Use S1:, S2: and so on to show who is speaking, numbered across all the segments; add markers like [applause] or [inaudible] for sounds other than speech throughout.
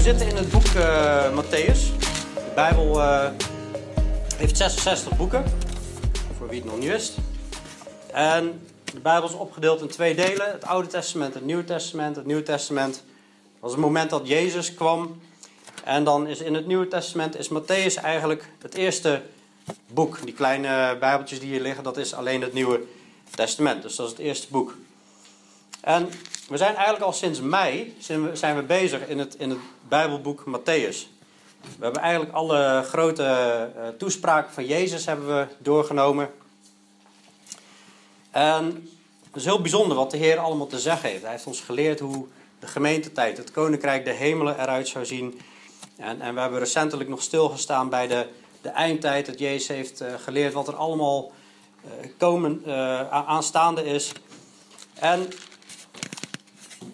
S1: we zitten in het boek uh, Matthäus. De Bijbel uh, heeft 66 boeken, voor wie het nog niet wist. En de Bijbel is opgedeeld in twee delen: het Oude Testament en het Nieuwe Testament. Het Nieuwe Testament was het moment dat Jezus kwam. En dan is in het Nieuwe Testament is Matthäus eigenlijk het eerste boek. Die kleine Bijbeltjes die hier liggen, dat is alleen het Nieuwe Testament. Dus dat is het eerste boek. En we zijn eigenlijk al sinds mei zijn we, bezig in het, in het Bijbelboek Matthäus. We hebben eigenlijk alle grote uh, toespraken van Jezus hebben we doorgenomen. En het is heel bijzonder wat de Heer allemaal te zeggen heeft. Hij heeft ons geleerd hoe de gemeentetijd, het koninkrijk, de hemelen eruit zou zien. En, en we hebben recentelijk nog stilgestaan bij de, de eindtijd. Dat Jezus heeft uh, geleerd wat er allemaal uh, komen, aanstaande is. En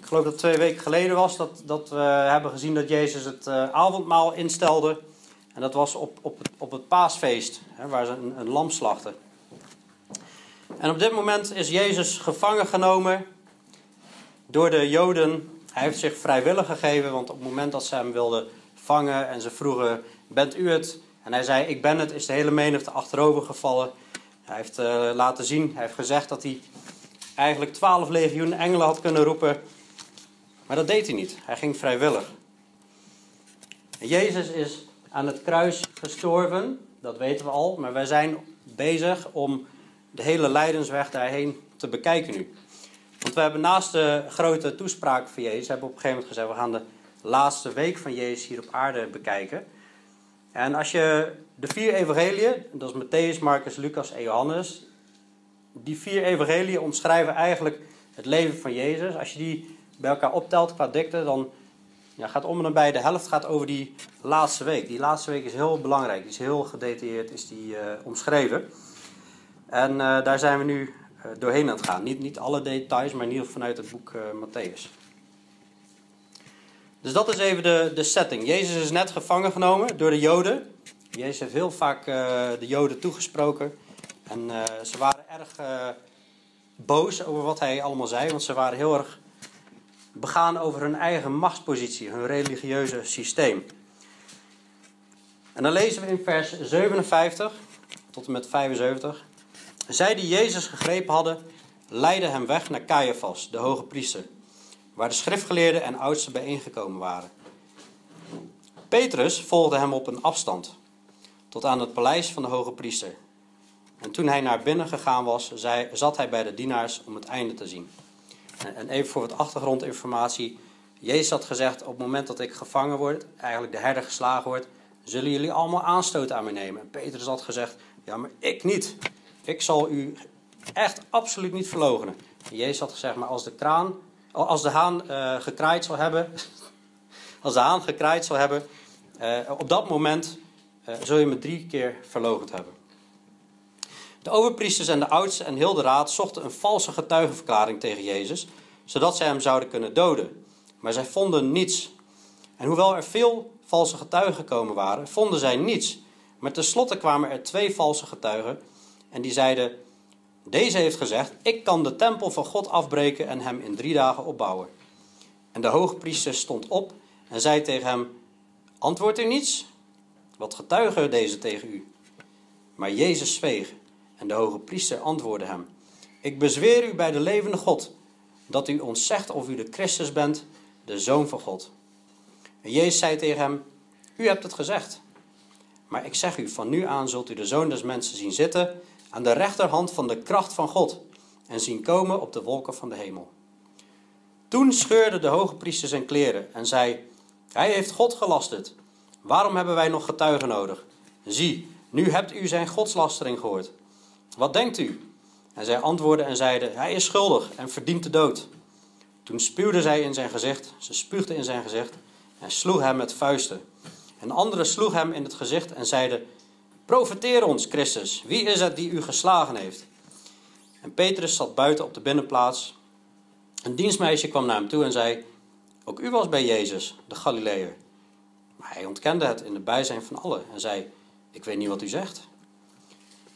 S1: ik geloof dat twee weken geleden was, dat, dat we hebben gezien dat Jezus het uh, avondmaal instelde. En dat was op, op, het, op het paasfeest, hè, waar ze een, lam slachten. En op dit moment is Jezus gevangen genomen door de Joden. Hij heeft zich vrijwillig gegeven, want op het moment dat ze hem wilden vangen en ze vroegen: Bent u het? En hij zei: Ik ben het, is de hele menigte achterover gevallen. Hij heeft uh, laten zien, hij heeft gezegd dat hij eigenlijk twaalf legioen engelen had kunnen roepen. Maar dat deed hij niet. Hij ging vrijwillig. Jezus is aan het kruis gestorven, dat weten we al, maar wij zijn bezig om de hele lijdensweg daarheen te bekijken nu. Want we hebben naast de grote toespraak van Jezus, hebben we op een gegeven moment gezegd, we gaan de laatste week van Jezus hier op aarde bekijken. En als je de vier evangeliën, dat is Matthäus, Marcus, Lucas en Johannes, die vier evangeliën omschrijven eigenlijk het leven van Jezus. Als je die bij elkaar optelt qua dikte, dan ja, gaat om en bij de helft gaat over die laatste week. Die laatste week is heel belangrijk, die is heel gedetailleerd is die, uh, omschreven. En uh, daar zijn we nu uh, doorheen aan het gaan. Niet, niet alle details, maar in ieder geval vanuit het boek Matthäus. Dus dat is even de, de setting. Jezus is net gevangen genomen door de Joden. Jezus heeft heel vaak de Joden toegesproken. En ze waren erg boos over wat hij allemaal zei, want ze waren heel erg begaan over hun eigen machtspositie, hun religieuze systeem. En dan lezen we in vers 57 tot en met 75. Zij die Jezus gegrepen hadden, leidden hem weg naar Caiaphas, de hoge priester, waar de schriftgeleerden en oudsten bijeengekomen waren. Petrus volgde hem op een afstand, tot aan het paleis van de hoge priester. En toen hij naar binnen gegaan was, zat hij bij de dienaars om het einde te zien. En even voor wat achtergrondinformatie. Jezus had gezegd, op het moment dat ik gevangen word, eigenlijk de herder geslagen wordt, zullen jullie allemaal aanstoot aan me nemen. En Petrus had gezegd, ja maar ik niet. Ik zal u echt absoluut niet verlogenen. En Jezus had gezegd, maar als de kraan, als de haan uh, gekraaid zal hebben, [laughs] als de haan gekraaid zal hebben, uh, op dat moment uh, zul je me drie keer verlogend hebben. De overpriesters en de oudsten en heel de raad zochten een valse getuigenverklaring tegen Jezus, zodat zij hem zouden kunnen doden. Maar zij vonden niets. En hoewel er veel valse getuigen gekomen waren, vonden zij niets. Maar tenslotte kwamen er twee valse getuigen en die zeiden: Deze heeft gezegd: Ik kan de tempel van God afbreken en hem in drie dagen opbouwen. En de hoogpriester stond op en zei tegen hem: Antwoord u niets? Wat getuigen deze tegen u? Maar Jezus zweeg. En de hoge priester antwoordde hem: Ik bezweer u bij de levende God dat u ons zegt of u de Christus bent, de Zoon van God. En Jezus zei tegen hem: U hebt het gezegd. Maar ik zeg u: van nu aan zult u de Zoon des Mensen zien zitten aan de rechterhand van de kracht van God en zien komen op de wolken van de hemel. Toen scheurde de hoge priester zijn kleren en zei: Hij heeft God gelasterd. Waarom hebben wij nog getuigen nodig? Zie, nu hebt u zijn godslastering gehoord. Wat denkt u? En zij antwoordden en zeiden: Hij is schuldig en verdient de dood. Toen spuwde zij in zijn gezicht, ze spuugde in zijn gezicht en sloeg hem met vuisten. En anderen sloeg hem in het gezicht en zeiden: Profeteer ons, Christus, wie is het die u geslagen heeft? En Petrus zat buiten op de binnenplaats. Een dienstmeisje kwam naar hem toe en zei: Ook u was bij Jezus, de Galileër. Maar hij ontkende het in de bijzijn van allen en zei: Ik weet niet wat u zegt.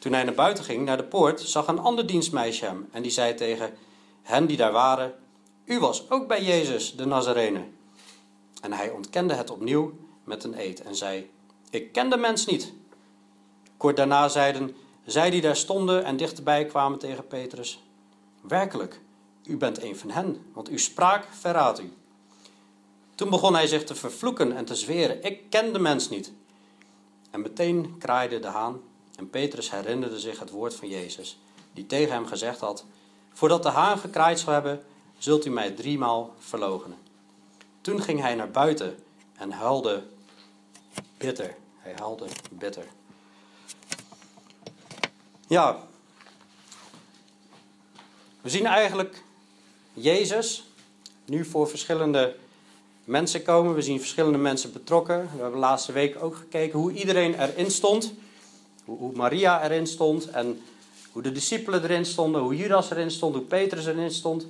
S1: Toen hij naar buiten ging, naar de poort, zag een ander dienstmeisje hem en die zei tegen hen die daar waren: U was ook bij Jezus, de Nazarene. En hij ontkende het opnieuw met een eed en zei: Ik ken de mens niet. Kort daarna zeiden zij die daar stonden en dichterbij kwamen tegen Petrus: Werkelijk, u bent een van hen, want uw spraak verraadt u. Toen begon hij zich te vervloeken en te zweren: Ik ken de mens niet. En meteen kraaide de haan en Petrus herinnerde zich het woord van Jezus, die tegen hem gezegd had: Voordat de haan gekraaid zal hebben, zult u mij driemaal verloochenen. Toen ging hij naar buiten en huilde bitter. Hij huilde bitter. Ja, we zien eigenlijk Jezus nu voor verschillende mensen komen. We zien verschillende mensen betrokken. We hebben de laatste week ook gekeken hoe iedereen erin stond. Hoe Maria erin stond en hoe de discipelen erin stonden, hoe Judas erin stond, hoe Petrus erin stond.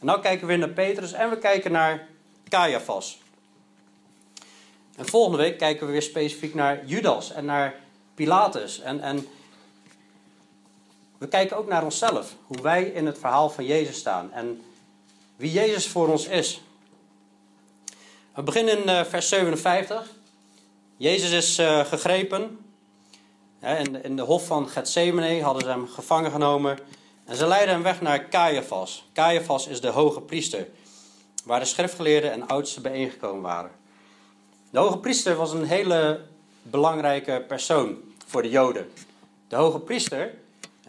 S1: En nu kijken we weer naar Petrus en we kijken naar Caiaphas. En volgende week kijken we weer specifiek naar Judas en naar Pilatus. En, en we kijken ook naar onszelf, hoe wij in het verhaal van Jezus staan en wie Jezus voor ons is. We beginnen in eh, vers 57. Jezus is uh, gegrepen. In, de hof van Gethsemane hadden ze hem gevangen genomen. En ze leidden hem weg naar Caiaphas. Caiaphas is de hoge priester, waar de schriftgeleerden en oudsten bijeengekomen waren. De hoge priester was een hele belangrijke persoon voor de Joden. De hoge priester,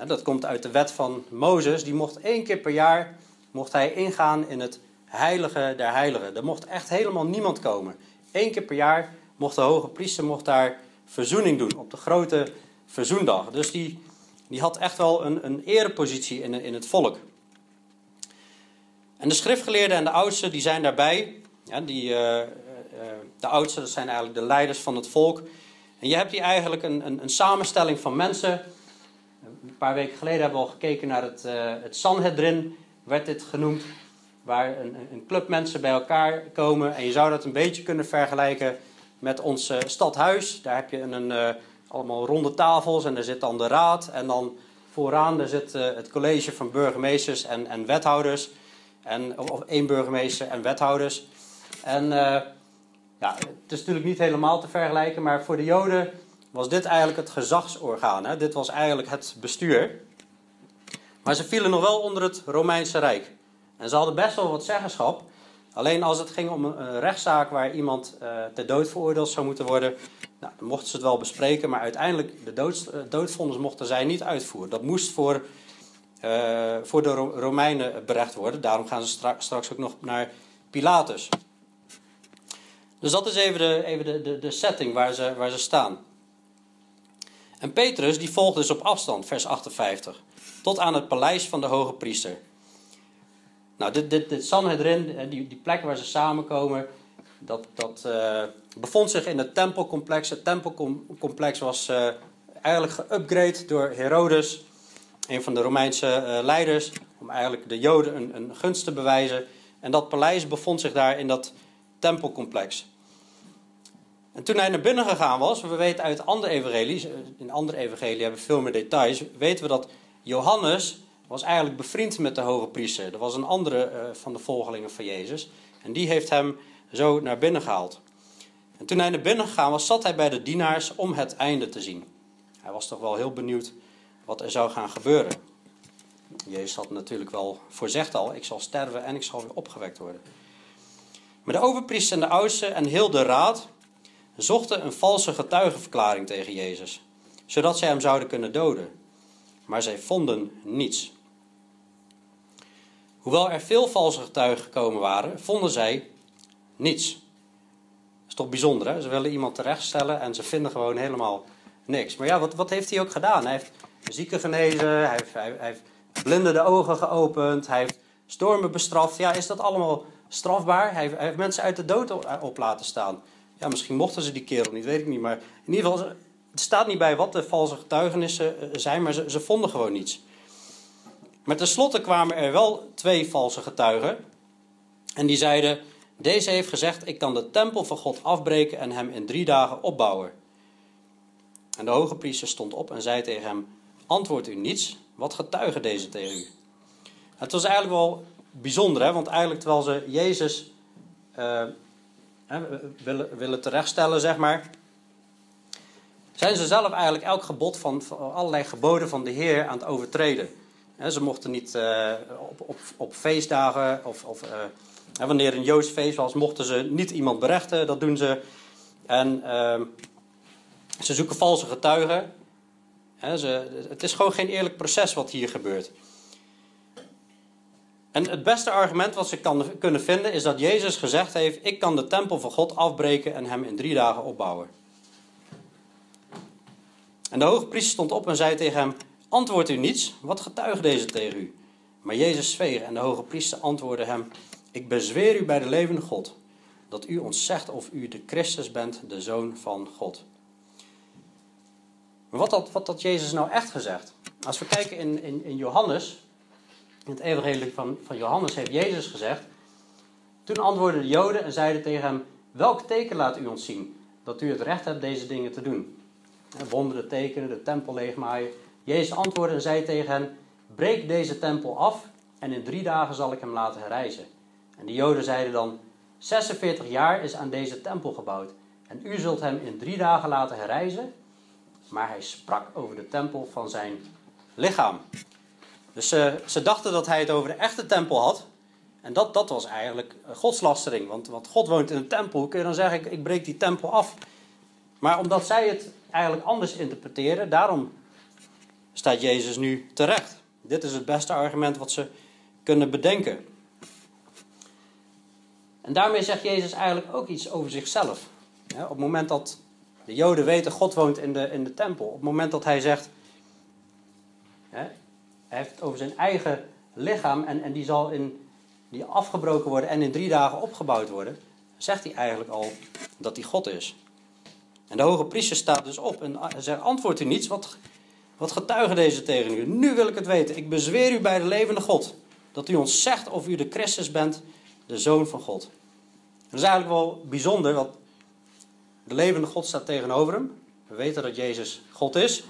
S1: dat komt uit de wet van Mozes, die mocht één keer per jaar mocht hij ingaan in het heilige der heiligen. Er mocht echt helemaal niemand komen. Eén keer per jaar mocht de hoge priester mocht daar verzoening doen op de grote verzoendag. Dus die, die had echt wel een, een erepositie in, in het volk. En de schriftgeleerden en de oudsten die zijn daarbij. Ja, die, uh, de oudsten dat zijn eigenlijk de leiders van het volk. En je hebt hier eigenlijk een, een, een samenstelling van mensen. Een paar weken geleden hebben we al gekeken naar het, uh, het Sanhedrin, werd dit genoemd. Waar een, een club mensen bij elkaar komen. En je zou dat een beetje kunnen vergelijken met ons stadhuis. Daar heb je een, een allemaal ronde tafels en daar zit dan de raad. En dan vooraan daar zit het college van burgemeesters en, en wethouders. En, of, één burgemeester en wethouders. En uh, ja, het is natuurlijk niet helemaal te vergelijken, maar voor de Joden was dit eigenlijk het gezagsorgaan. Hè? Dit was eigenlijk het bestuur. Maar ze vielen nog wel onder het Romeinse Rijk. En ze hadden best wel wat zeggenschap. Alleen als het ging om een rechtszaak waar iemand uh, ter dood veroordeeld zou moeten worden, nou, dan mochten ze het wel bespreken, maar uiteindelijk de dood, uh, doodvondens mochten zij niet uitvoeren. Dat moest voor, uh, voor de Romeinen berecht worden. Daarom gaan ze stra straks ook nog naar Pilatus. Dus dat is even de, even de, de, de setting waar ze, waar ze staan. En Petrus die volgt dus op afstand, vers 58, tot aan het paleis van de hoge priester. Nou, dit, dit, dit Sanhedrin, die, die plek waar ze samenkomen, dat, dat uh, bevond zich in het tempelcomplex. Het tempelcomplex was uh, eigenlijk geüpgrade door Herodes, een van de Romeinse leiders, om eigenlijk de Joden een, een gunst te bewijzen. En dat paleis bevond zich daar in dat tempelcomplex. En toen hij naar binnen gegaan was, we weten uit andere evangelies, in andere evangelieën hebben we veel meer details, weten we dat Johannes was eigenlijk bevriend met de hoge priester. Dat was een andere uh, van de volgelingen van Jezus. En die heeft hem zo naar binnen gehaald. En toen hij naar binnen gegaan was, zat hij bij de dienaars om het einde te zien. Hij was toch wel heel benieuwd wat er zou gaan gebeuren. Jezus had natuurlijk wel voorzegd al, ik zal sterven en ik zal weer opgewekt worden. Maar de overpriester en de oudsten en heel de raad zochten een valse getuigenverklaring tegen Jezus, zodat zij hem zouden kunnen doden. Maar zij vonden niets. Hoewel er veel valse getuigen gekomen waren, vonden zij niets. Dat is toch bijzonder, hè? Ze willen iemand terechtstellen en ze vinden gewoon helemaal niks. Maar ja, wat, wat heeft hij ook gedaan? Hij heeft zieken genezen, hij heeft, hij, heeft blinden de ogen geopend, hij heeft stormen bestraft. Ja, is dat allemaal strafbaar? Hij heeft, hij heeft mensen uit de dood op laten staan. Ja, misschien mochten ze die kerel niet, weet ik niet. Maar in ieder geval, het staat niet bij wat de valse getuigenissen eh, zijn, maar ze, ze vonden gewoon niets. Maar tenslotte kwamen er wel twee valse getuigen. En die zeiden: Deze heeft gezegd: Ik kan de tempel van God afbreken en hem in drie dagen opbouwen. En de hoge priester stond op en zei tegen hem: Antwoord u niets, wat getuigen deze tegen u? Het was eigenlijk wel bijzonder, hè? want eigenlijk terwijl ze Jezus hè, willen, willen terechtstellen, zeg maar, zijn ze zelf eigenlijk elk gebod van allerlei geboden van de Heer aan het overtreden. Ze mochten niet uh, op, op, op, feestdagen of, of uh, wanneer een Joods feest was, mochten ze niet iemand berechten. Dat doen ze. En uh, ze zoeken valse getuigen. ze, het is gewoon geen eerlijk proces wat hier gebeurt. En het beste argument wat ze kunnen vinden is dat Jezus gezegd heeft: Ik kan de tempel van God afbreken en hem in drie dagen opbouwen. En de hoge priester stond op en zei tegen hem: Antwoordt u niets? Wat getuigt deze tegen u? Maar Jezus zweeg en de hoge priester antwoordde hem: Ik bezweer u bij de levende God dat u ons zegt of u de Christus bent, de Zoon van God. Maar wat had, wat had Jezus nou echt gezegd? Als we kijken in, in, in Johannes, in het evangelie van, van Johannes heeft Jezus gezegd. Toen antwoordden de Joden en zeiden tegen hem: Welk teken laat u ons zien dat u het recht hebt deze dingen te doen? wonderen tekenen, de tempel leegmaaien. Jezus antwoordde en zei tegen hen: Breek deze tempel af en in drie dagen zal ik hem laten herrijzen. En de Joden zeiden dan: 46 jaar is aan deze tempel gebouwd en u zult hem in drie dagen laten herrijzen. Maar hij sprak over de tempel van zijn lichaam. Dus ze, ze dachten dat hij het over de echte tempel had. En dat, dat was eigenlijk godslastering. Want, want God woont in een tempel. Hoe kun je dan zeggen, ik, ik breek die tempel af? Maar omdat zij het eigenlijk anders interpreteren, daarom staat Jezus nu terecht. Dit is het beste argument wat ze kunnen bedenken. En daarmee zegt Jezus eigenlijk ook iets over zichzelf. op het moment dat de Joden weten, God woont in de, in de tempel. Op het moment dat hij zegt, hij heeft het over zijn eigen lichaam en, en die zal in, die afgebroken worden en in drie dagen opgebouwd worden, zegt hij eigenlijk al dat hij God is. En de hoge priester staat dus op en zegt: Antwoordt u niets, wat, wat getuigen deze tegen u? Nu wil ik het weten. Ik bezweer u bij de levende God dat u ons zegt of u de Christus bent, de Zoon van God. Dat is eigenlijk wel bijzonder, want de levende God staat tegenover hem. We weten dat Jezus God is.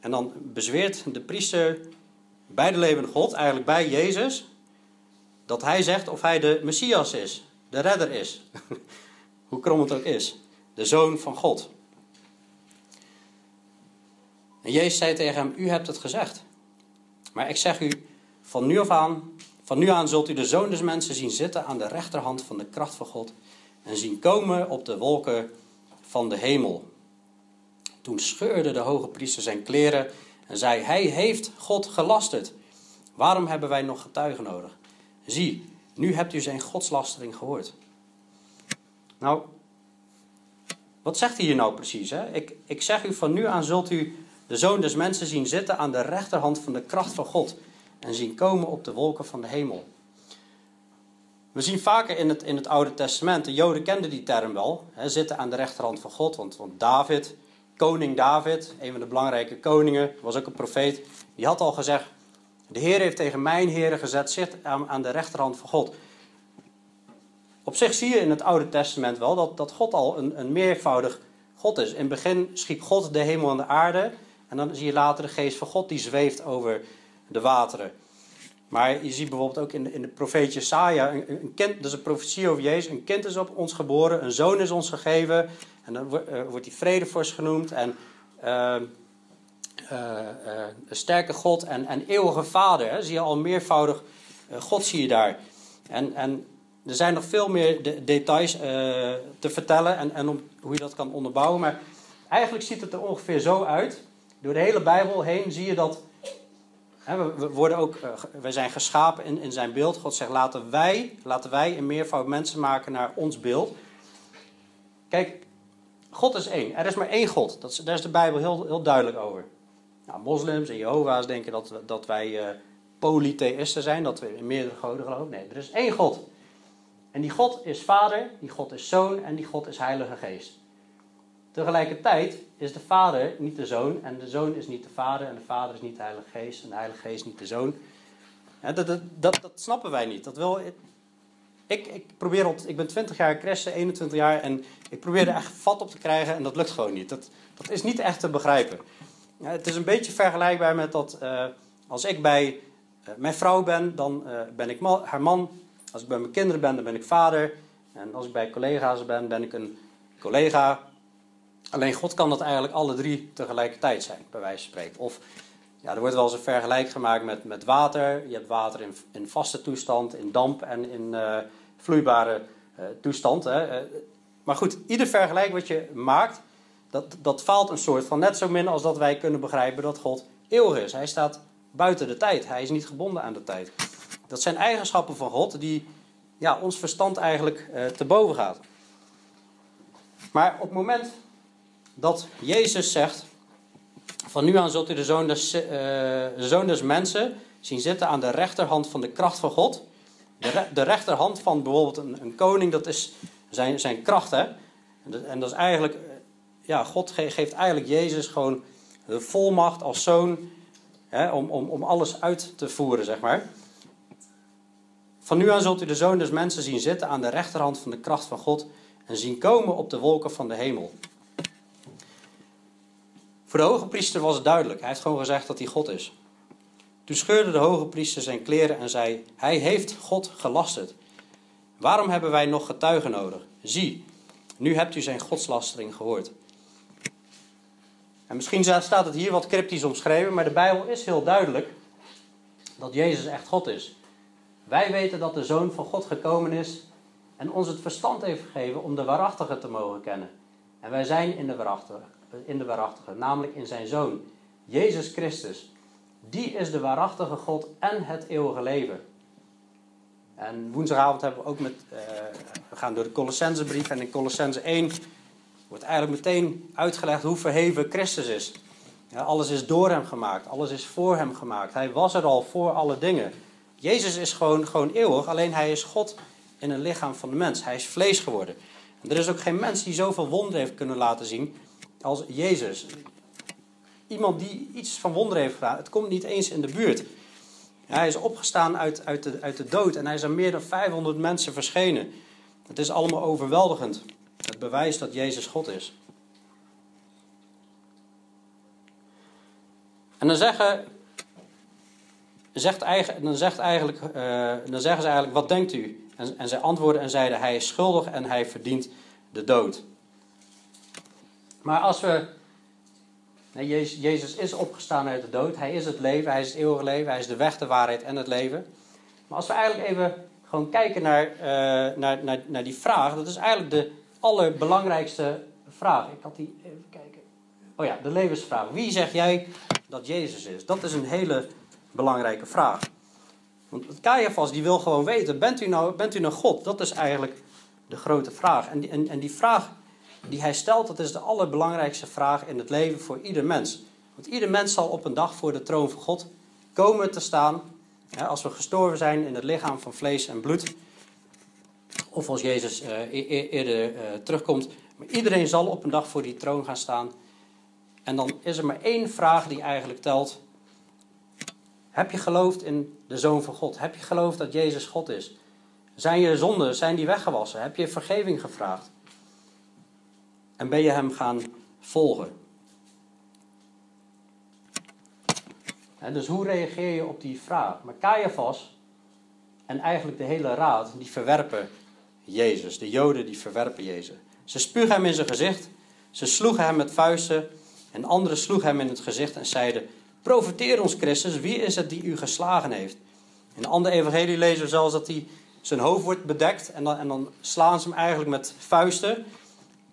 S1: En dan bezweert de priester bij de levende God, eigenlijk bij Jezus, dat hij zegt of hij de Messias is, de redder is. [laughs] Hoe krom het ook is de Zoon van God. En Jezus zei tegen hem: U hebt het gezegd. Maar ik zeg u, van nu af aan, van nu aan zult u de Zoon des Mensen zien zitten aan de rechterhand van de kracht van God en zien komen op de wolken van de hemel. Toen scheurde de hoge priester zijn kleren en zei: Hij heeft God gelasterd. Waarom hebben wij nog getuigen nodig? Zie, nu hebt u zijn godslastering gehoord. Nou, wat zegt hij hier nou precies? Hè? Ik, ik zeg u, van nu aan zult u de zoon des mensen zien zitten aan de rechterhand van de kracht van God en zien komen op de wolken van de hemel. We zien vaker in het, in het Oude Testament, de Joden kenden die term wel, hè, zitten aan de rechterhand van God. Want, want David, koning David, een van de belangrijke koningen, was ook een profeet, die had al gezegd, de Heer heeft tegen mijn heren gezet, zit aan, aan de rechterhand van God. Op zich zie je in het Oude Testament wel dat, dat God al een, een meervoudig God is. In het begin schiep God de hemel en de aarde. En dan zie je later de geest van God die zweeft over de wateren. Maar je ziet bijvoorbeeld ook in de, in de profeet Jesaja, een, een kind, dat is een profetie over Jezus. Een kind is op ons geboren, een zoon is ons gegeven. En dan wordt, uh, wordt hij vredevorst genoemd. En uh, een sterke God en, eeuwige vader. Hè? Zie je al meervoudig God zie je daar. En, en er zijn nog veel meer de details te vertellen en, en om, hoe je dat kan onderbouwen. Maar eigenlijk ziet het er ongeveer zo uit. Door de hele Bijbel heen zie je dat. Hè, we, worden ook, uh, we zijn geschapen in, in zijn beeld. God zegt: laten wij, laten wij een meervoud mensen maken naar ons beeld. Kijk, God is één. Er is maar één God. Dat is, daar is de Bijbel heel, heel duidelijk over. Nou, moslims en Jehovah's denken dat, dat wij uh, polytheïsten zijn, dat we in meerdere goden geloven. Nee, er is één God. En die God is Vader, die God is Zoon en die God is Heilige Geest. Tegelijkertijd is de Vader niet de Zoon en de Zoon is niet de Vader en de Vader is niet de Heilige Geest en de Heilige Geest niet de Zoon. dat, dat, dat, snappen wij niet. Dat wil, ik, ik, probeer op, ik ben 20 jaar christen, 21 jaar en ik probeer er echt vat op te krijgen en dat lukt gewoon niet. Dat, dat is niet echt te begrijpen. het is een beetje vergelijkbaar met dat uh, als ik bij uh, mijn vrouw ben, dan uh, ben ik man, haar man als ik bij mijn kinderen ben, dan ben ik vader. En als ik bij collega's ben, ben ik een collega. Alleen God kan dat eigenlijk alle drie tegelijkertijd zijn, bij wijze van spreken. Of ja, er wordt wel eens een vergelijk gemaakt met, met water. Je hebt water in, in vaste toestand, in damp en in uh, vloeibare uh, toestand. Hè. Uh, maar goed, ieder vergelijk wat je maakt, dat, dat faalt een soort van net zo min als dat wij kunnen begrijpen dat God eeuwig is. Hij staat buiten de tijd. Hij is niet gebonden aan de tijd. Dat zijn eigenschappen van God die ja, ons verstand eigenlijk te boven gaat. Maar op het moment dat Jezus zegt: Van nu aan zult u de zoon des, uh, zoon des mensen zien zitten aan de rechterhand van de kracht van God. De, de rechterhand van bijvoorbeeld een, een, koning, dat is zijn, zijn kracht. Hè? En dat is eigenlijk, ja, God geeft eigenlijk Jezus gewoon de volmacht als zoon hè, om, om, om alles uit te voeren, zeg maar. Van nu aan zult u de zoon des mensen zien zitten aan de rechterhand van de kracht van God en zien komen op de wolken van de hemel. Voor de hoge priester was het duidelijk. Hij heeft gewoon gezegd dat hij God is. Toen scheurde de hoge priester zijn kleren en zei: Hij heeft God gelasterd. Waarom hebben wij nog getuigen nodig? Zie, nu hebt u zijn godslastering gehoord. En misschien staat het hier wat cryptisch omschreven, maar de Bijbel is heel duidelijk dat Jezus echt God is. Wij weten dat de Zoon van God gekomen is en ons het verstand heeft gegeven om de waarachtige te mogen kennen. En wij zijn in de waarachtige, in de waarachtige namelijk in zijn Zoon, Jezus Christus. Die is de waarachtige God en het eeuwige leven. En woensdagavond hebben we ook met, uh, we gaan door de Colossensebrief en in Colossense 1 wordt eigenlijk meteen uitgelegd hoe verheven Christus is. Ja, alles is door hem gemaakt, alles is voor hem gemaakt. Hij was er al voor alle dingen. Jezus is gewoon, gewoon eeuwig, alleen hij is God in een lichaam van de mens. Hij is vlees geworden. En er is ook geen mens die zoveel wonderen heeft kunnen laten zien als Jezus. Iemand die iets van wonderen heeft gedaan, het komt niet eens in de buurt. hij is opgestaan uit, uit, de, uit de dood en hij is aan meer dan 500 mensen verschenen. Het is allemaal overweldigend. Het bewijst dat Jezus God is. En dan zeggen zegt dan, zegt eigenlijk, uh, dan zeggen ze eigenlijk, wat denkt u? En, en zij antwoorden en zeiden, hij is schuldig en hij verdient de dood. Maar als we, Jezus, is opgestaan uit de dood, hij is het leven, hij is het eeuwige leven, hij is de weg, de waarheid en het leven. Maar als we eigenlijk even gewoon kijken naar, uh, naar, naar, naar die vraag, dat is eigenlijk de allerbelangrijkste vraag. Ik had die even kijken. Oh ja, de levensvraag. Wie zeg jij dat Jezus is? Dat is een hele belangrijke vraag. Want Caiaphas die wil gewoon weten, bent u, nou, bent u nou God? Dat is eigenlijk de grote vraag. En die, en, en die vraag die hij stelt, dat is de allerbelangrijkste vraag in het leven voor ieder mens. Want ieder mens zal op een dag voor de troon van God komen te staan. als we gestorven zijn in het lichaam van vlees en bloed. Of als Jezus uh, eerder uh, terugkomt. Maar iedereen zal op een dag voor die troon gaan staan. En dan is er maar één vraag die eigenlijk telt. Heb je geloofd in de Zoon van God? Heb je geloofd dat Jezus God is? Zijn je zonden, zijn die weggewassen? Heb je vergeving gevraagd? En ben je hem gaan volgen? dus hoe reageer je op die vraag? Maar Caiaphas en eigenlijk de hele raad, die verwerpen Jezus. De Joden die verwerpen Jezus. Ze spugen hem in zijn gezicht, ze sloegen hem met vuisten en anderen sloegen hem in het gezicht en zeiden: Profiteer ons, Christus, wie is het die u geslagen heeft? In de andere evangelie lezen we zelfs dat hij zijn hoofd wordt bedekt en dan, en dan slaan ze hem eigenlijk met vuisten.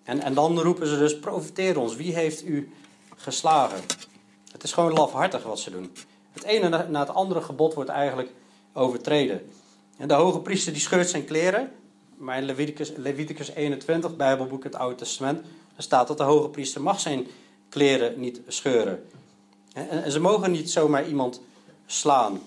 S1: En, en dan roepen ze dus, profiteer ons, wie heeft u geslagen? Het is gewoon lafhartig wat ze doen. Het ene na het andere gebod wordt eigenlijk overtreden. En de hoge priester die scheurt zijn kleren. Maar in Leviticus, Leviticus 21, Bijbelboek het Oude Testament, daar staat dat de hoge priester mag zijn kleren niet scheuren. En ze mogen niet zomaar iemand slaan.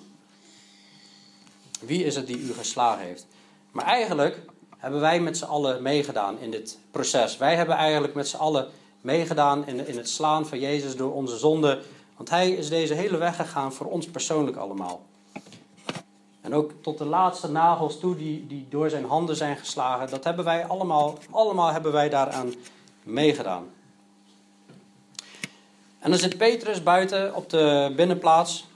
S1: Wie is het die u geslagen heeft? Maar eigenlijk hebben wij met z'n allen meegedaan in dit proces. Wij hebben eigenlijk met z'n allen meegedaan in, in het slaan van Jezus door onze zonde. Want hij is deze hele weg gegaan voor ons persoonlijk allemaal. En ook tot de laatste nagels toe die, die door zijn handen zijn geslagen. Dat hebben wij allemaal, allemaal hebben wij daaraan meegedaan. En dan zit Petrus buiten op de binnenplaats.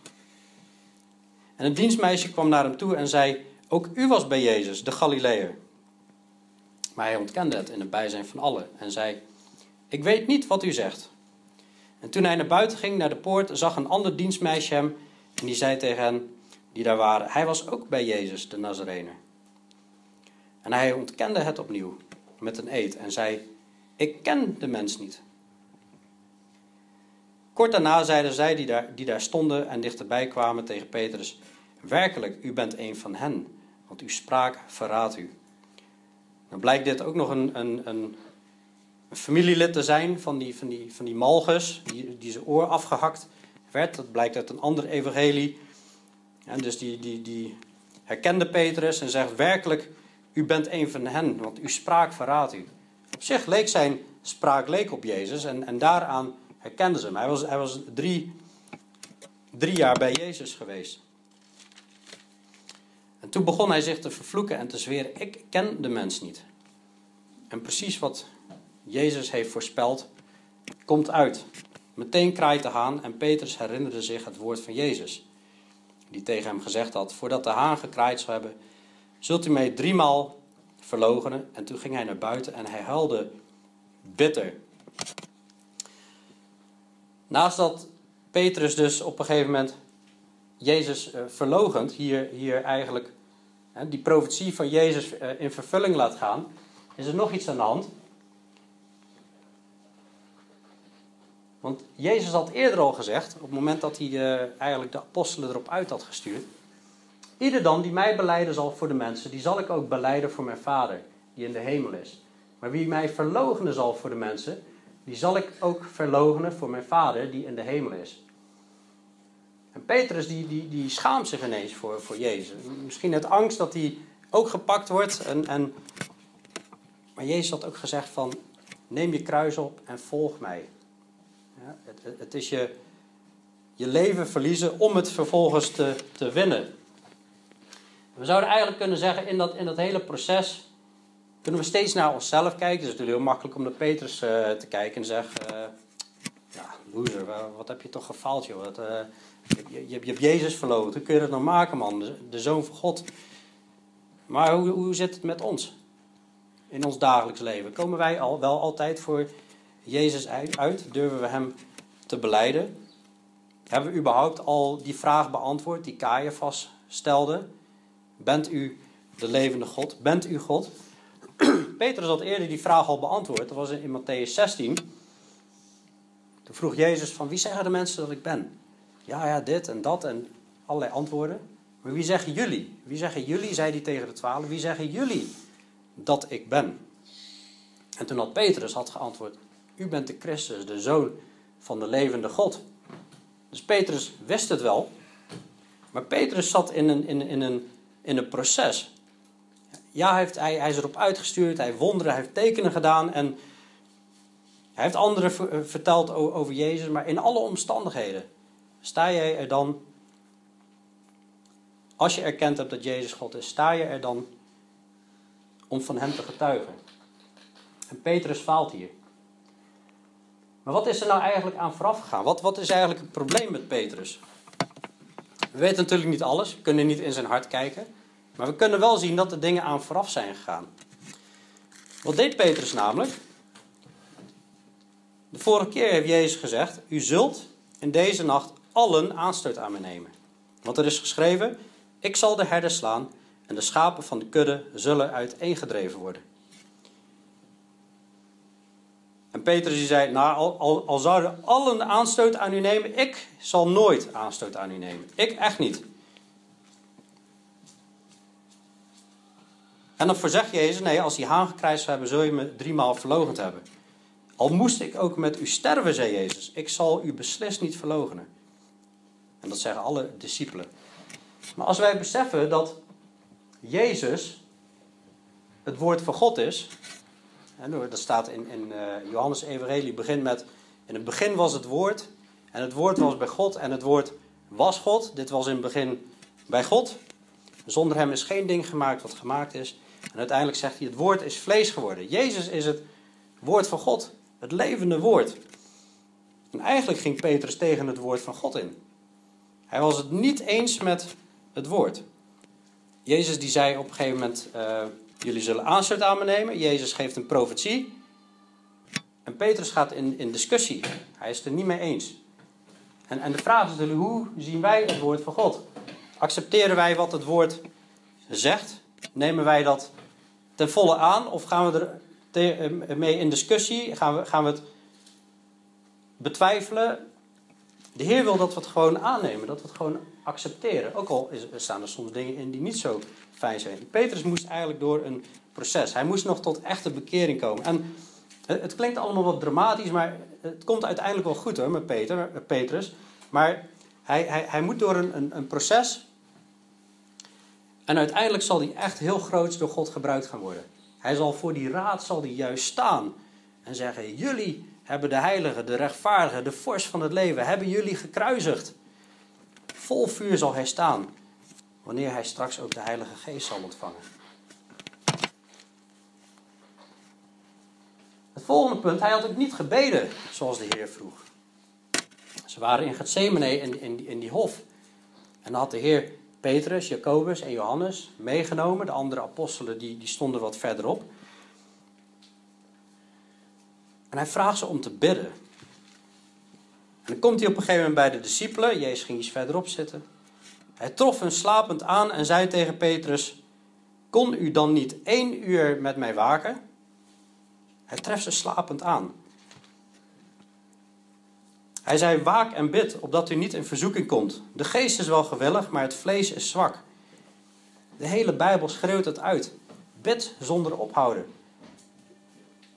S1: En een dienstmeisje kwam naar hem toe en zei: Ook u was bij Jezus, de Galileër. Maar hij ontkende het in het bijzijn van allen en zei: Ik weet niet wat u zegt. En toen hij naar buiten ging, naar de poort, zag een ander dienstmeisje hem en die zei tegen hen die daar waren: Hij was ook bij Jezus, de Nazarener. En hij ontkende het opnieuw met een eed en zei: Ik ken de mens niet. Kort daarna zeiden zij die daar, die daar stonden en dichterbij kwamen tegen Petrus: Werkelijk, u bent een van hen, want uw spraak verraadt u. Dan blijkt dit ook nog een, een, een, familielid te zijn van die, van die, van die Malchus, die, die zijn oor afgehakt werd. Dat blijkt uit een ander evangelie. En dus die, die, die herkende Petrus en zegt: Werkelijk, u bent een van hen, want uw spraak verraadt u. Op zich leek zijn spraak leek op Jezus en, en daaraan herkenden ze hem. Hij was, was drie, drie jaar bij Jezus geweest. En toen begon hij zich te vervloeken en te zweren: Ik ken de mens niet. En precies wat Jezus heeft voorspeld, komt uit. Meteen kraait de haan en Petrus herinnerde zich het woord van Jezus. Die tegen hem gezegd had: Voordat de haan gekraaid zou hebben, zult u mij driemaal verlogenen. En toen ging hij naar buiten en hij huilde bitter. Naast dat Petrus dus op een gegeven moment Jezus uh, verlogend, hier, hier eigenlijk die profetie van Jezus uh, in vervulling laat gaan, is er nog iets aan de hand. Want Jezus had eerder al gezegd, op het moment dat hij uh, eigenlijk de apostelen erop uit had gestuurd, Ieder dan die mij beleiden zal voor de mensen, die zal ik ook beleiden voor mijn Vader, die in de hemel is. Maar wie mij verloochenen zal voor de mensen, die zal ik ook verloochenen voor mijn Vader, die in de hemel is. En Petrus die, die, die schaamt zich ineens voor, voor Jezus. Misschien het angst dat hij ook gepakt wordt. En, en, maar Jezus had ook gezegd van, neem je kruis op en volg mij. Ja, het, het is je, je leven verliezen om het vervolgens te, te winnen. We zouden eigenlijk kunnen zeggen, in dat, in dat hele proces kunnen we steeds naar onszelf kijken. Het is natuurlijk heel makkelijk om naar Petrus uh, te kijken en zeggen, uh, ja, loser, wat heb je toch gefaald joh. Wat, uh, je, je, je, hebt Jezus verloren, hoe kun je dat nou maken man, de, de Zoon van God. Maar hoe, hoe zit het met ons? In ons dagelijks leven. Komen wij al wel altijd voor Jezus uit? Durven we Hem te beleiden? Hebben we überhaupt al die vraag beantwoord die Caiaphas stelde? Bent u de levende God? Bent u God? [clears throat] Petrus had eerder die vraag al beantwoord. Dat was in Matthäus 16. Toen vroeg Jezus van wie zeggen de mensen dat ik ben? Ja, ja, dit en dat en allerlei antwoorden. Maar wie zeggen jullie? Wie zeggen jullie, zei hij tegen de twaalf, wie zeggen jullie dat ik ben? En toen had Petrus had geantwoord, u bent de Christus, de Zoon van de levende God. Dus Petrus wist het wel, maar Petrus zat in een, in, in een in een proces. Ja, hij, heeft, hij, hij is erop uitgestuurd, hij heeft wonderen, hij heeft tekenen gedaan en hij heeft anderen eh, verteld over Jezus, maar in alle omstandigheden sta jij er dan, als je erkend hebt dat Jezus God is, sta je er dan om van Hem te getuigen. En Petrus faalt hier. Maar wat is er nou eigenlijk aan vooraf gegaan? Wat, wat is eigenlijk het probleem met Petrus? We weten natuurlijk niet alles, we kunnen niet in zijn hart kijken. Maar we kunnen wel zien dat er dingen aan vooraf zijn gegaan. Wat deed Petrus namelijk? De vorige keer heeft Jezus gezegd: U zult in deze nacht allen aanstoot aan me nemen. Want er is geschreven: Ik zal de herder slaan en de schapen van de kudde zullen uiteengedreven worden. En Petrus die zei: Nou, al, al, zouden allen aanstoot aan u nemen, ik zal nooit aanstoot aan u nemen. Ik echt niet. En dan voorzegt Jezus, nee, als die haan zou hebben, zul je me driemaal verlogend hebben. Al moest ik ook met u sterven, zei Jezus, ik zal u beslist niet verlogenen. En dat zeggen alle discipelen. Maar als wij beseffen dat Jezus het woord van God is, en dat staat in, in uh, Johannes Evangelie, begint met, in het begin was het woord, en het woord was bij God, en het woord was God. Dit was in het begin bij God. Zonder hem is geen ding gemaakt wat gemaakt is. En uiteindelijk zegt hij: Het woord is vlees geworden. Jezus is het woord van God, het levende woord. En eigenlijk ging Petrus tegen het woord van God in. Hij was het niet eens met het woord. Jezus die zei op een gegeven moment uh, jullie zullen aan me nemen. Jezus geeft een profetie. En Petrus gaat in, in discussie. Hij is het er niet mee eens. En, en de vraag is natuurlijk, hoe zien wij het woord van God? Accepteren wij wat het woord zegt? Nemen wij dat ten volle aan? Of gaan we er eh, mee in discussie? Gaan we, gaan we het betwijfelen? De Heer wil dat we het gewoon aannemen, dat we het gewoon accepteren. Ook al staan er soms dingen in die niet zo fijn zijn. Petrus moest eigenlijk door een proces. Hij moest nog tot echte bekering komen. En het klinkt allemaal wat dramatisch, maar het komt uiteindelijk wel goed hoor met Peter, Petrus. Maar hij, hij, hij moet door een, een, proces. En uiteindelijk zal hij echt heel groot door God gebruikt gaan worden. Hij zal voor die raad zal hij juist staan en zeggen: Jullie hebben de heilige, de rechtvaardige, de vorst van het leven, hebben jullie gekruisigd. Vol vuur zal hij staan, wanneer hij straks ook de Heilige Geest zal ontvangen. Het volgende punt, hij had ook niet gebeden zoals de Heer vroeg. Ze waren in Gethsemane in, in, in die hof. En dan had de Heer Petrus, Jacobus en Johannes meegenomen. De andere apostelen die, die stonden wat verderop. En hij vraagt ze om te bidden. En dan komt hij op een gegeven moment bij de discipelen. Jezus ging iets verderop zitten. Hij trof hen slapend aan en zei tegen Petrus: Kon u dan niet één uur met mij waken? Hij treft ze slapend aan. Hij zei: Waak en bid, opdat u niet in verzoeking komt. De geest is wel gewillig, maar het vlees is zwak. De hele Bijbel schreeuwt het uit. Bid zonder ophouden.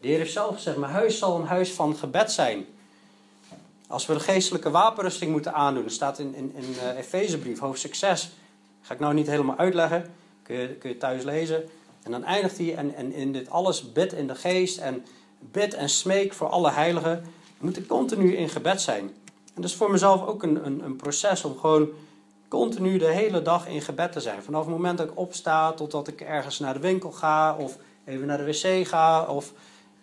S1: De Heer heeft zelf gezegd: Mijn huis zal een huis van gebed zijn. Als we de geestelijke wapenrusting moeten aandoen, staat in, in, in uh, Efezebrief, hoofdstuk 6. Ga ik nou niet helemaal uitleggen, kun je, kun je thuis lezen. En dan eindigt hij en, en in dit alles bid in de geest en bid en smeek voor alle heiligen. We moeten continu in gebed zijn. En dat is voor mezelf ook een, een, een proces om gewoon continu de hele dag in gebed te zijn. Vanaf het moment dat ik opsta totdat ik ergens naar de winkel ga of even naar de wc ga of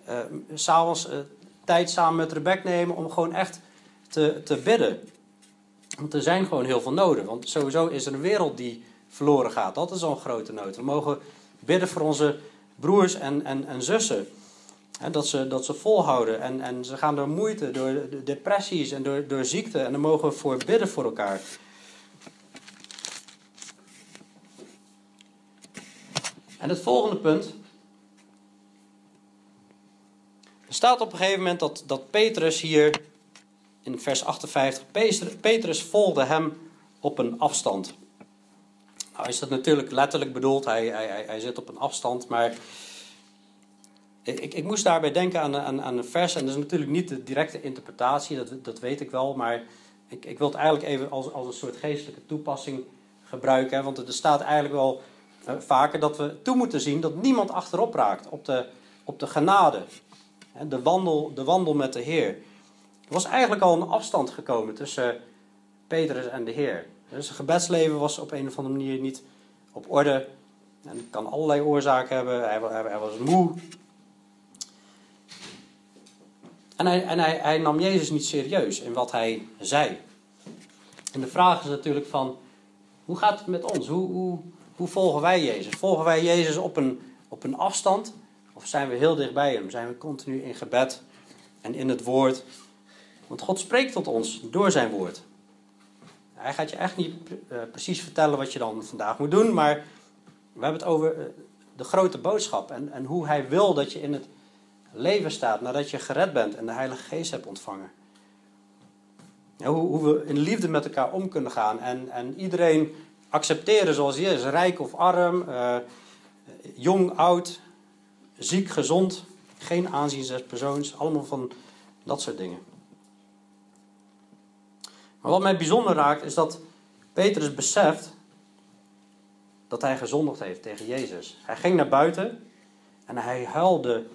S1: uh, s'avonds uh, tijd samen met Rebek nemen om gewoon echt te, te bidden. Want er zijn gewoon heel veel noden. Want sowieso is er een wereld die verloren gaat. Dat is al een grote nood. We mogen bidden voor onze broers en, en, en zussen. dat, ze, dat ze volhouden. En, en ze gaan door moeite, door depressies en door, door ziekte. En dan mogen we voor bidden voor elkaar. En het volgende punt. Er staat op een gegeven moment dat, dat Petrus hier in vers 58. Petrus volgde hem op een afstand. Nou is dat natuurlijk letterlijk bedoeld, hij, hij, hij zit op een afstand, maar ik, ik moest daarbij denken aan, aan, aan een vers, en dat is natuurlijk niet de directe interpretatie, dat, dat weet ik wel, maar ik, ik wil het eigenlijk even als, als een soort geestelijke toepassing gebruiken, want er staat eigenlijk wel uh, vaker dat we toe moeten zien dat niemand achterop raakt op de, op de genade, de, wandel, de wandel met de Heer. Er was eigenlijk al een afstand gekomen tussen Petrus en de Heer. Dus zijn gebedsleven was op een of andere manier niet op orde. En kan allerlei oorzaken hebben. Hij, hij, was moe. En, hij, en hij, hij nam Jezus niet serieus in wat hij zei. En de vraag is natuurlijk van, hoe gaat het met ons? Hoe, hoe, hoe volgen wij Jezus? Volgen wij Jezus op een, op een afstand? Of zijn we heel dicht bij Hem? Zijn we continu in gebed en in het woord? Want God spreekt tot ons door zijn woord. Hij gaat je echt niet uh, precies vertellen wat je dan vandaag moet doen, maar we hebben het over uh, de grote boodschap en, en hoe hij wil dat je in het leven staat nadat je gered bent en de Heilige Geest hebt ontvangen. Hoe, hoe, we in liefde met elkaar om kunnen gaan en, en iedereen accepteren zoals hij is, rijk of arm, uh, jong, oud, ziek, gezond, geen aanzien des persoons, allemaal van dat soort dingen. Maar wat mij bijzonder raakt is dat Petrus beseft dat hij gezondigd heeft tegen Jezus. Hij ging naar buiten en hij huilde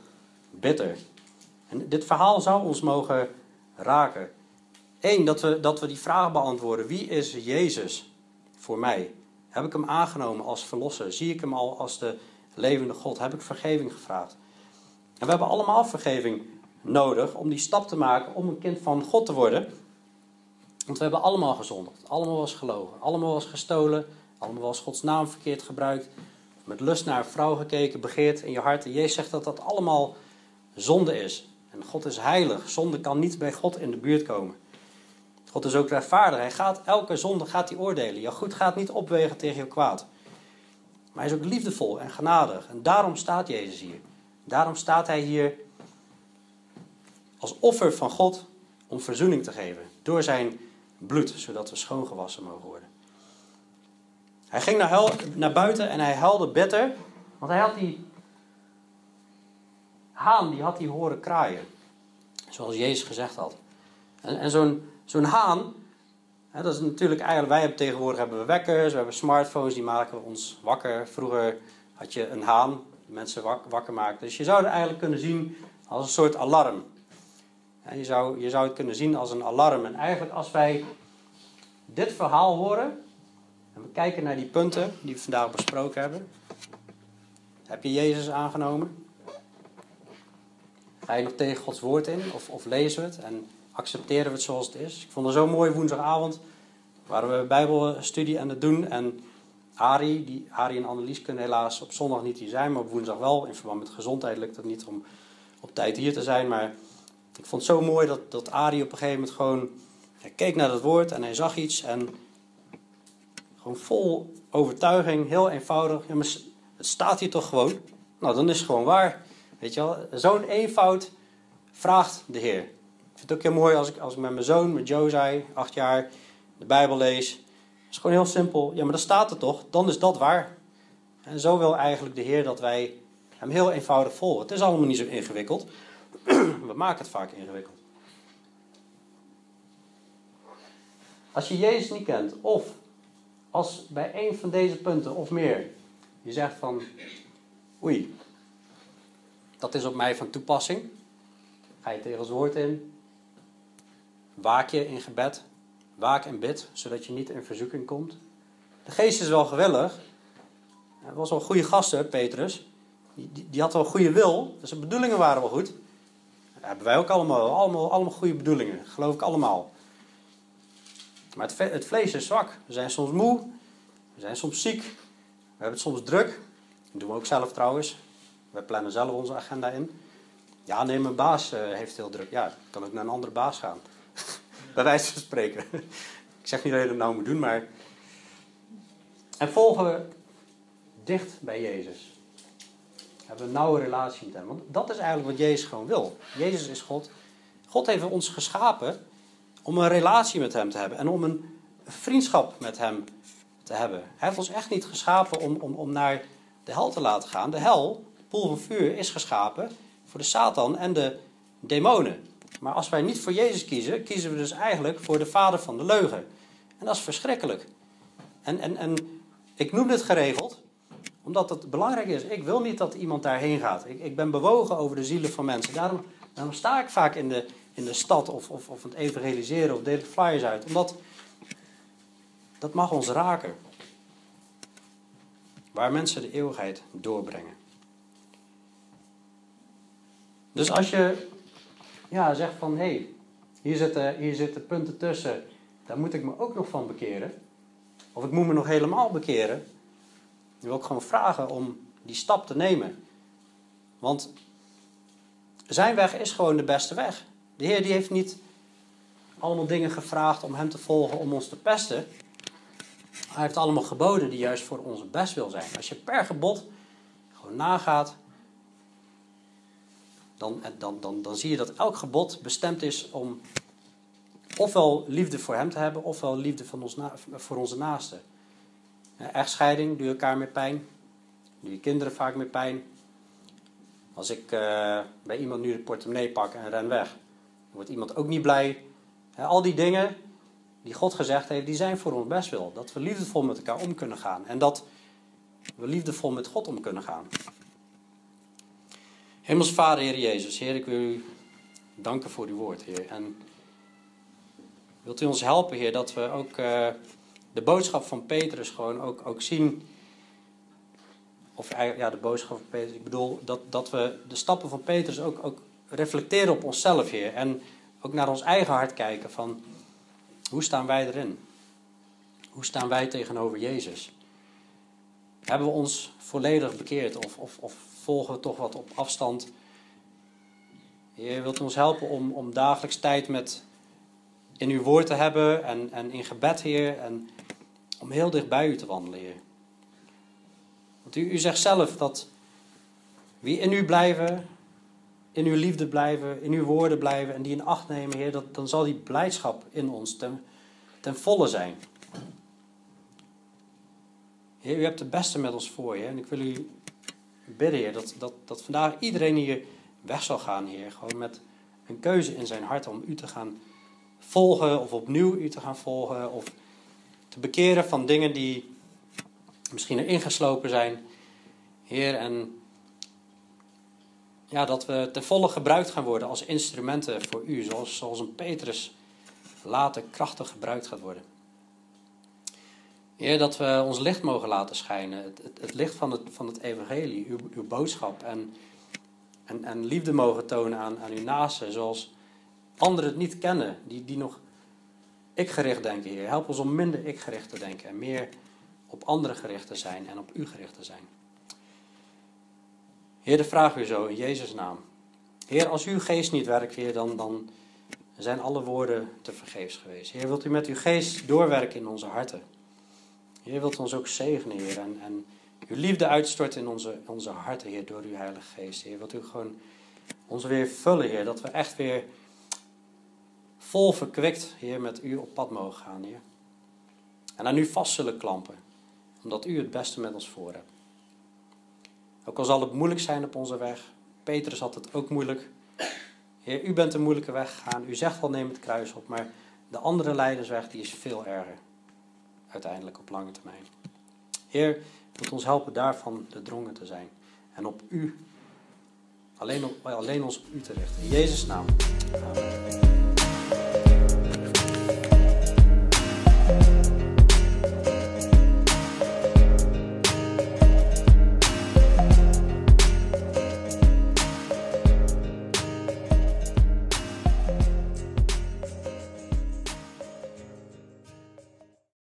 S1: bitter. En dit verhaal zou ons mogen raken. Eén, dat we, dat we die vraag beantwoorden. Wie is Jezus voor mij? Heb ik hem aangenomen als verlosser? Zie ik hem al als de levende God? Heb ik vergeving gevraagd? En we hebben allemaal vergeving nodig om die stap te maken om een kind van God te worden. Want we hebben allemaal gezondigd. Allemaal was gelogen. Allemaal was gestolen. Allemaal was Gods naam verkeerd gebruikt. met lust naar een vrouw gekeken, begeerd in je hart. En Jezus zegt dat dat allemaal zonde is. En God is heilig. Zonde kan niet bij God in de buurt komen. God is ook rechtvaardig. Hij gaat elke zonde gaat hij oordelen. Je goed gaat niet opwegen tegen je kwaad. Maar hij is ook liefdevol en genadig. En daarom staat Jezus hier. Daarom staat hij hier als offer van God om verzoening te geven. Door zijn bloed, zodat we schoongewassen mogen worden. Hij ging naar, naar buiten en hij huilde bitter. Want hij had die haan, die had hij horen kraaien. Zoals Jezus gezegd had. En, en zo'n zo'n haan, dat is natuurlijk eigenlijk, wij hebben tegenwoordig hebben we wekkers, we hebben smartphones, die maken ons wakker. Vroeger had je een haan, die mensen wakker maakte. Dus je zou het eigenlijk kunnen zien als een soort alarm. Je, zou, je zou het kunnen zien als een alarm. En eigenlijk als wij dit verhaal horen, en we kijken naar die punten die we vandaag besproken hebben. Heb je Jezus aangenomen? Ga je nog tegen Gods woord in? Of, of lezen we het en accepteren we het zoals het is? Ik vond het zo mooi woensdagavond. Waren we bijbelstudie aan het doen. En Ari, die, Ari en Annelies kunnen helaas op zondag niet hier zijn. Maar op woensdag wel. In verband met gezondheid lukt het niet om op tijd hier te zijn. Maar ik vond het zo mooi dat, dat Ari op een gegeven moment gewoon... Keek naar dat woord en hij zag iets. En gewoon vol overtuiging, heel eenvoudig. Ja, maar het staat hier toch gewoon? Nou, dan is het gewoon waar. Weet je wel, zo'n eenvoud vraagt de Heer. Vind het ook heel mooi als ik, als met mijn zoon, met Josai, acht jaar, de Bijbel lees. Het is gewoon heel simpel. Ja, maar dan staat er toch? Dan is dat waar. En zo wil eigenlijk de Heer dat wij hem heel eenvoudig volgen. Het is allemaal niet zo ingewikkeld. [clears throat] We maken het vaak ingewikkeld. Als je Jezus niet kent, of als bij een van deze punten of meer je zegt van, oei, dat is op mij van toepassing, ga je tegen het woord in, waak je in gebed, waak en bid, zodat je niet in verzoeking komt. De geest is wel gewillig. Hij was wel een goede gast, Petrus. Die, die, had wel een goede wil, dus de bedoelingen waren wel goed. Dat hebben wij ook allemaal, allemaal, allemaal goede bedoelingen, geloof ik allemaal. Maar het, het vlees is zwak. We zijn soms moe. We zijn soms ziek. We hebben het soms druk. Dat doen we ook zelf trouwens. We plannen zelf onze agenda in. Ja, nee, mijn baas uh, heeft heel druk. Ja, kan ook naar een andere baas gaan. [laughs] Bij wijze van spreken. ik zeg niet dat je dat nou moet doen, maar... En volgen we dicht bij Jezus. Hebben we een nauwe relatie met hem. Want dat is eigenlijk wat Jezus gewoon wil. Jezus is God. God heeft ons geschapen om een relatie met Hem te hebben en om een vriendschap met Hem te hebben. Hij heeft ons echt niet geschapen om, om, om naar de hel te laten gaan. De hel, de poel van vuur, is geschapen voor de Satan en de demonen. Maar als wij niet voor Jezus kiezen, kiezen we dus eigenlijk voor de vader van de leugen. En dat is verschrikkelijk. En, en, en ik noem dit geregeld, omdat het belangrijk is. Ik wil niet dat iemand daarheen gaat. Ik, ik ben bewogen over de zielen van mensen. Daarom, daarom sta ik vaak in de, in de stad of, of, of het evangeliseren of deel ik flyers uit. Omdat dat mag ons raken. Waar mensen de eeuwigheid doorbrengen. Dus als je ja, zegt van hé, hey, hier, zitten, hier zitten punten tussen, daar moet ik me ook nog van bekeren. Of ik moet me nog helemaal bekeren. Dan wil ik gewoon vragen om die stap te nemen. Want zijn weg is gewoon de beste weg. De Heer die heeft niet allemaal dingen gevraagd om Hem te volgen, om ons te pesten. Hij heeft allemaal geboden die juist voor onze best wil zijn. Als je per gebod gewoon nagaat, dan, dan, dan, dan zie je dat elk gebod bestemd is om ofwel liefde voor Hem te hebben, ofwel liefde van ons voor onze naasten. Echtscheiding doe je elkaar met pijn, doe je kinderen vaak met pijn. Als ik uh, bij iemand nu de portemonnee pak en ren weg, wordt iemand ook niet blij. al die dingen die God gezegd heeft, die zijn voor ons best wel. Dat we liefdevol met elkaar om kunnen gaan. En dat we liefdevol met God om kunnen gaan. Hemels Vader, Heer Jezus, Heer, ik wil u danken voor uw woord, Heer. En wilt u ons helpen, Heer, dat we ook uh, de boodschap van Petrus gewoon ook, ook zien. Of ja, de boodschap van Petrus, ik bedoel dat, dat we de stappen van Petrus ook, ook reflecteren op onszelf, Heer. En ook naar ons eigen hart kijken van hoe staan wij erin? Hoe staan wij tegenover Jezus? hebben we ons volledig bekeerd of, of, of volgen we toch wat op afstand? Heer, wilt u ons helpen om, om dagelijks tijd met in uw woord te hebben en, en in gebed, Heer, en om heel dicht bij u te wandelen, Heer. Want u, u zegt zelf dat wie in u blijven, in uw liefde blijven, in uw woorden blijven en die in acht nemen, Heer, dat, dan zal die blijdschap in ons ten, ten volle zijn. Heer, u hebt het beste met ons voor, Heer. En ik wil u bidden, Heer, dat, dat, dat vandaag iedereen hier weg zal gaan, Heer. Gewoon met een keuze in zijn hart om u te gaan volgen of opnieuw u te gaan volgen of te bekeren van dingen die misschien erin geslopen zijn. Heer, en ja, dat we ten volle gebruikt gaan worden als instrumenten voor u, zoals, zoals een Petrus later krachtig gebruikt gaat worden. Heer, dat we ons licht mogen laten schijnen, het, het, licht van het, van het evangelie, uw, uw boodschap. En, en, en liefde mogen tonen aan, aan uw naasten, zoals anderen het niet kennen, die, die nog ik-gericht denken, Heer. Help ons om minder ik-gericht te denken en meer op anderen gericht te zijn en op u gericht te zijn. Heer, de vraag weer zo in Jezus' naam. Heer, als uw geest niet werkt, Heer, dan, dan zijn alle woorden te vergeefs geweest. Heer, wilt u met uw geest doorwerken in onze harten? Heer, wilt ons ook zegenen, Heer, en, en uw liefde uitstorten in onze, onze harten, Heer, door uw Heilige Geest. Heer, wilt u gewoon ons weer vullen, Heer, dat we echt weer vol verkwikt, Heer, met u op pad mogen gaan, Heer. En aan u vast zullen klampen, omdat u het beste met ons voor hebt. Ook al zal het moeilijk zijn op onze weg, Petrus had het ook moeilijk. Heer, u bent een moeilijke weg gegaan. U zegt wel neem het kruis op, maar de andere leidersweg die is veel erger. Uiteindelijk op lange termijn. Heer, wilt ons helpen daarvan de drongen te zijn. En op u, alleen, op, alleen ons op u te richten. In Jezus' naam. Amen.